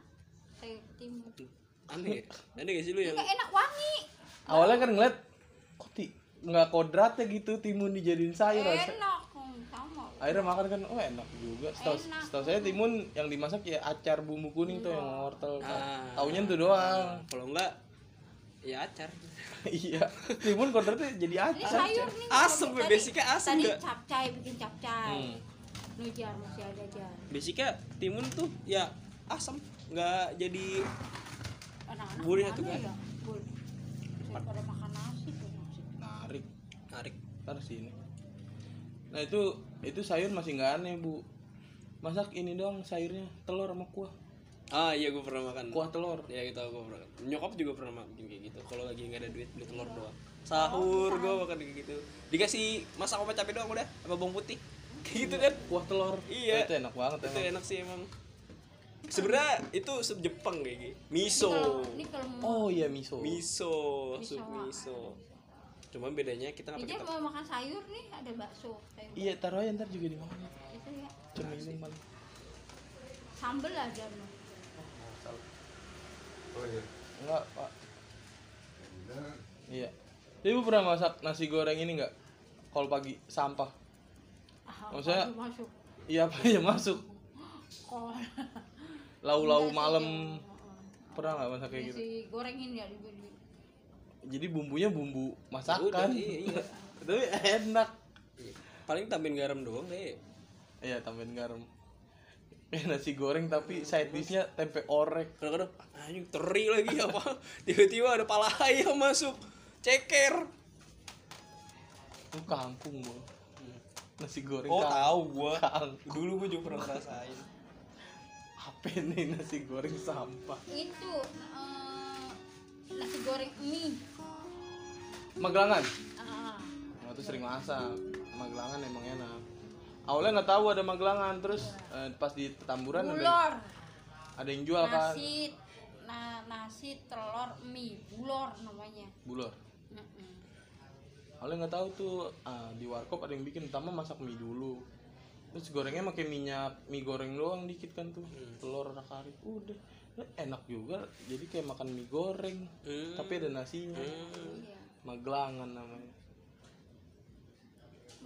Sayur timun. Aneh ya? Aneh gak sih lu yang enak wangi. Awalnya kan ngeliat kok ti nggak kodratnya gitu timun dijadiin sayur Enak. Sama. akhirnya makan kan oh enak juga setahu setahu saya timun yang dimasak ya acar bumbu kuning tuh yang wortel Ah. taunya itu doang kalau enggak ya acar. iya timun kodratnya jadi Ini acar sayur nih. Asem, Tadi- basicnya asem Tadi capcay bikin capcay. Hmm. Nih jar masih ada jar. Basicnya timun tuh ya asam, nggak jadi mana tuh, kan? ya? Daripada makan nasi tuh nasi. narik narik. ntar sini nah itu itu sayur masih nggak aneh bu masak ini doang sayurnya telur sama kuah Ah iya gue pernah makan. kuah telur Ya gitu gue pernah. Nyokap juga pernah makan kayak gitu. Kalau lagi nggak ada duit beli telur doang. Sahur gue makan kayak gitu. Dikasih masak sama cabai doang udah sama bawang putih. Kayak gitu kan. kuah telur Iya. itu enak banget Itu emang enak sih emang. Sebenarnya itu sup Jepang kayak gitu miso. Ini kalau oh iya miso. Miso. Miso. sup miso. Cuma bedanya kita nggak pakai mau makan sayur nih ada bakso sayur iya taruh aja ntar juga dimakan. Itu ya. Cemilin paling sambel aja loh Oh iya. enggak pak. Iya. Ibu pernah masak nasi goreng ini nggak? Kalau pagi sampah. Ah, Maksudnya- masuk, masuk. Iya apa ya masuk. Kol lau-lau sih, malam. Pernah nggak masak kayak gitu? si gorengin ya di, di, jadi bumbunya bumbu Udah, masakan iya, iya. tapi enak. Paling tambahin garam doang deh. Iya tambahin garam. Kayak nasi goreng tapi side dishnya tempe orek. Kadang-kadang "Ah, anjing teri lagi apa? Tiba-tiba ada pala ayam masuk. Ceker. Itu kangkung bro nasi goreng oh tahu gua. Kangkung dulu gua juga pernah ngerasain apa nih nasi goreng sampah? Itu eh, nasi goreng mie. Magelangan? Ah, Nah, tuh sering masak. Magelangan emang enak. Awalnya nggak tahu ada Magelangan terus eh, pas di Petamburan ada bulor ada yang jual kan nasi na, nasi telur mie. Bulor namanya. Bulor? Mm-mm. awalnya nggak tahu tuh ah, di warkop ada yang bikin pertama masak mie dulu terus gorengnya pakai minyak mie goreng doang dikit kan tuh telur anak kari udah. Enak juga jadi kayak makan mie goreng Hmm. tapi ada nasinya. Hmm. iya. Magelangan namanya.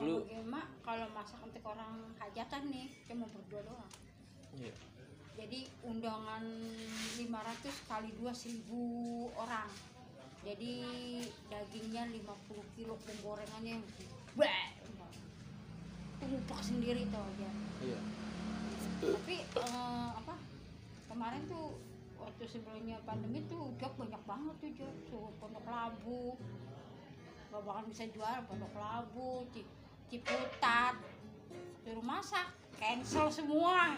Lu emak kalau masak untuk orang hajatan nih cuma berdua doang. iya. Jadi undangan 500 kali 2 1000 orang. Jadi dagingnya 50 kilo penggorengannya yang ngupak sendiri tuh aja. iya. Tapi eh, apa kemarin tuh waktu sebelumnya pandemi tuh jok banyak banget tuh jok. Tuh pondok labu. Gak bakal bisa jual pondok labu Ci- ciputat. Suruh masak cancel semua.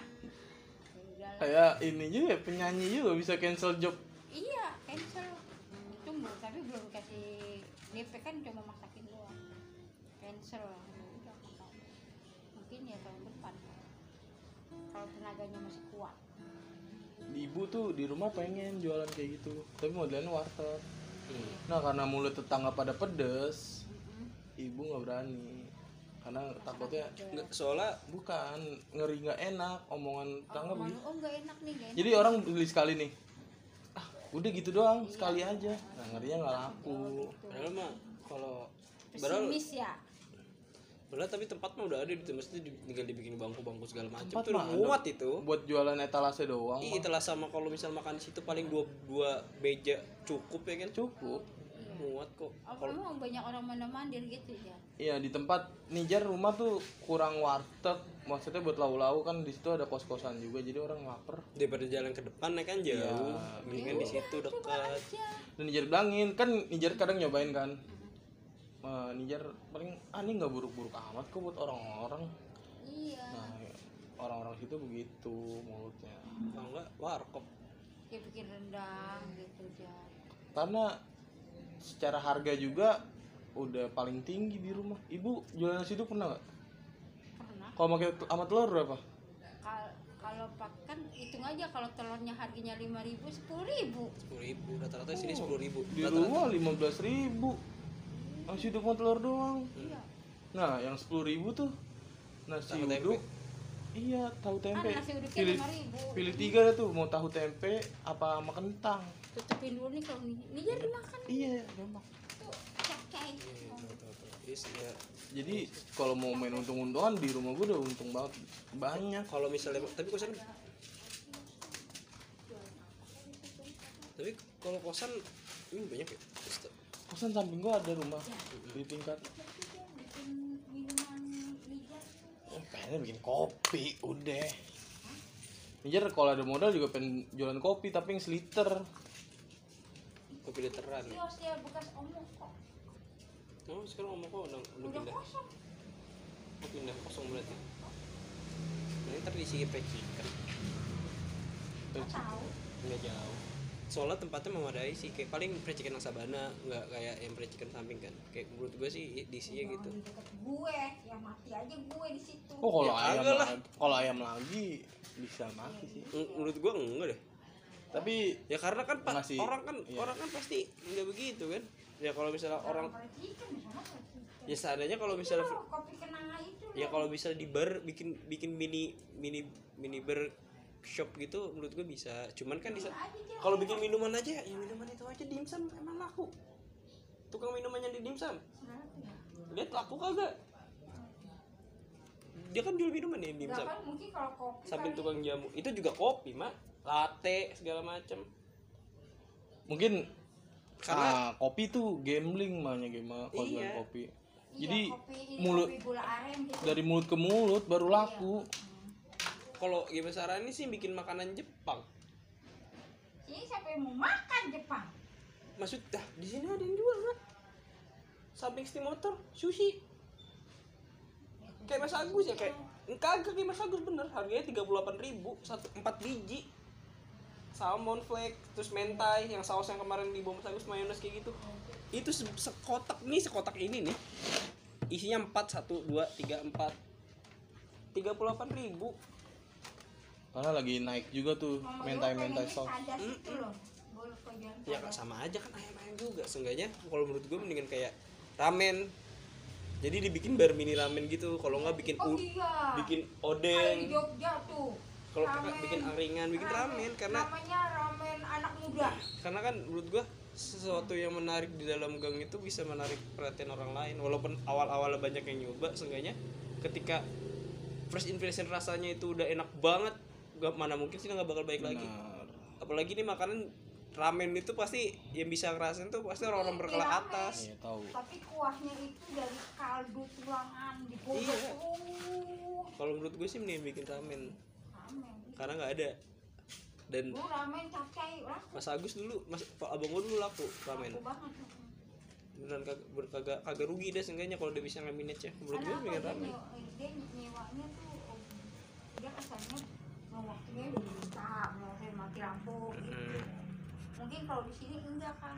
Kayak ini juga ya, penyanyi juga bisa cancel job iya cancel. Tunggu tapi belum kasih DP kan cuma masakin doang. Cancel kalau tenaganya masih kuat. Ibu tuh di rumah pengen jualan kayak gitu tapi modelnya warteg. Hmm. nah karena mulut tetangga pada pedes Mm-mm. ibu nggak berani. Karena takutnya Nggak, soalnya bukan ngeri nggak enak omongan tetangga oh, begitu. Oh nggak enak nih enak jadi orang beli sekali nih. Ah udah gitu doang sekali aja. Nah ngerinya nggak laku. Padahal mah kalau pesimis ya padahal tapi tempat mah udah ada di mesti tinggal dibikin bangku-bangku segala macam Tempat itu udah mah ada. muat itu. Buat jualan etalase doang Iya, itulah sama kalau misal makan di situ paling dua dua meja cukup ya kan? Cukup. Muat kok. Apa emang banyak orang mana mandir gitu ya Iya di tempat Nijar rumah tuh kurang warteg. Maksudnya buat lau-lau kan di situ ada kos-kosan juga jadi orang lapar. Daripada jalan ke depan ya kan jauh. Iya. mendingan di situ dekat. ya dan Nijar bilangin kan Nijar kadang nyobain kan Eh, Nijar paling ah ini nggak buruk-buruk amat kok buat orang-orang. Iya. Nah orang-orang situ begitu mulutnya. Kalau enggak warkop. Dia bikin rendang gitu ya karena secara harga juga udah paling tinggi di rumah. Ibu jualan nasi itu pernah nggak? Pernah. Kalau pakai sama telur berapa? Kal- kalau kan hitung aja kalau telurnya harganya lima ribu sepuluh ribu. Sepuluh ribu rata-rata sini sepuluh ribu. di rata-rata. rumah lima belas ribu nasi uduk sama telur doang. Iya. Nah yang sepuluh ribu tuh nasi Tahu tempe. uduk iya tahu tempe. kan nasi uduknya pilih pilih tiga dah tuh mau tahu tempe apa sama kentang. Tutupin dulu nih kalau nih ini jadi makan iya gampang tuh Iya, tahu, tahu, tahu. Yes, ya. jadi kalau mau main untung-untungan di rumah gue udah untung banget. Banyak. Kalau misalnya tapi kosan tapi kalau kosan ini banyak ya kosan samping gue ada rumah di tingkat. Bikin minuman lidah oh, pengen bikin kopi udah. Nijar kalau ada modal juga pengen jualan kopi tapi yang seliter. Kopi literan ya? Bekas omong kok. Oh sekarang omong kok udah udah udah pindah. kosong. Oh, pindah kosong berarti. Ini ntar diisi pecikan tahu. Nggak jauh soalnya tempatnya memadai sih kayak paling percikan sabana nggak kayak yang percikan samping kan. Kayak menurut gue sih gitu. Di deket gue ya mati aja gue di situ. Oh kalau Ya, ayam lah. lagi- kalau ayam lagi bisa mati sih. Menurut gue enggak deh. Tapi ya karena kan pa- orang kan iya. orang kan pasti nggak begitu kan. Ya kalau misalnya orang ya seandainya kalau misalnya Itu loh, kopi kenanga itu ya kalau bisa di bar bikin bikin mini mini mini bar shop gitu menurut gue bisa. Cuman kan bisa kalau bikin minuman aja ya minuman itu aja dimsum emang laku. Tukang minumannya di dimsum. Ya? lihat laku kagak? Dia kan jual minuman ya dimsum. Kan mungkin kalau kopi samping kali. tukang jamu. Itu juga kopi mak. Latte segala macam mungkin karena ah, kopi tuh gambling mahnya game kalau Iya. kopi. Iya, jadi kopi, ini mulut kopi gula aren gitu. dari mulut ke mulut baru laku kalau Game Sarani sih bikin makanan Jepang. Ini siapa yang mau makan Jepang? maksud dah di sini ada yang jual kan? Samping steam motor sushi. Kayak Mas Agus ya kayak kagak kayak Mas Agus bener. Harganya tiga puluh ribu satu empat biji. Salmon flake terus mentai yang saus yang kemarin di Mas Agus mayonnaise kayak gitu. Itu se- sekotak nih sekotak ini nih. Isinya empat satu dua tiga empat. tiga puluh ribu karena lagi naik juga tuh Mama mentai Yoga mentai pengennya sauce sadas itu loh. Boleh kejualan ya sama aja kan ayam ayam juga seenggaknya kalau menurut gue mendingan kayak ramen jadi dibikin bar mini ramen gitu kalau nggak bikin Oh u- iya. bikin odeng Jogja tuh. kalau Ramen. kakak bikin angkringan bikin ramen karena namanya ramen anak muda. karena kan menurut gua sesuatu yang menarik di dalam gang itu bisa menarik perhatian orang lain walaupun awal-awalnya banyak yang nyoba seenggaknya ketika first impression rasanya itu udah enak banget gak mana mungkin sih nggak bakal baik lagi apalagi nih makanan ramen itu pasti yang bisa ngerasain tuh pasti orang-orang berkelas Ramen. atas iya tahu Tapi kuahnya itu dari kaldu tulangan digodok Iya. kalau menurut gue sih mending bikin ramen Ramen. karena nggak ada dan Lu ramen capcay laku. Mas Agus dulu Mas Pak Abang gua dulu laku ramen Laku banget. beneran kagak kagak kagak rugi deh seenggaknya kalau dia bisa ngaminnya ya menurut gue Karena mendingan apa, ramen dia, nyewa- dia nyewanya tuh oh, dia kesannya waktunya udah minta mau mati lampu gitu. Hmm. Mungkin kalau di sini enggak kan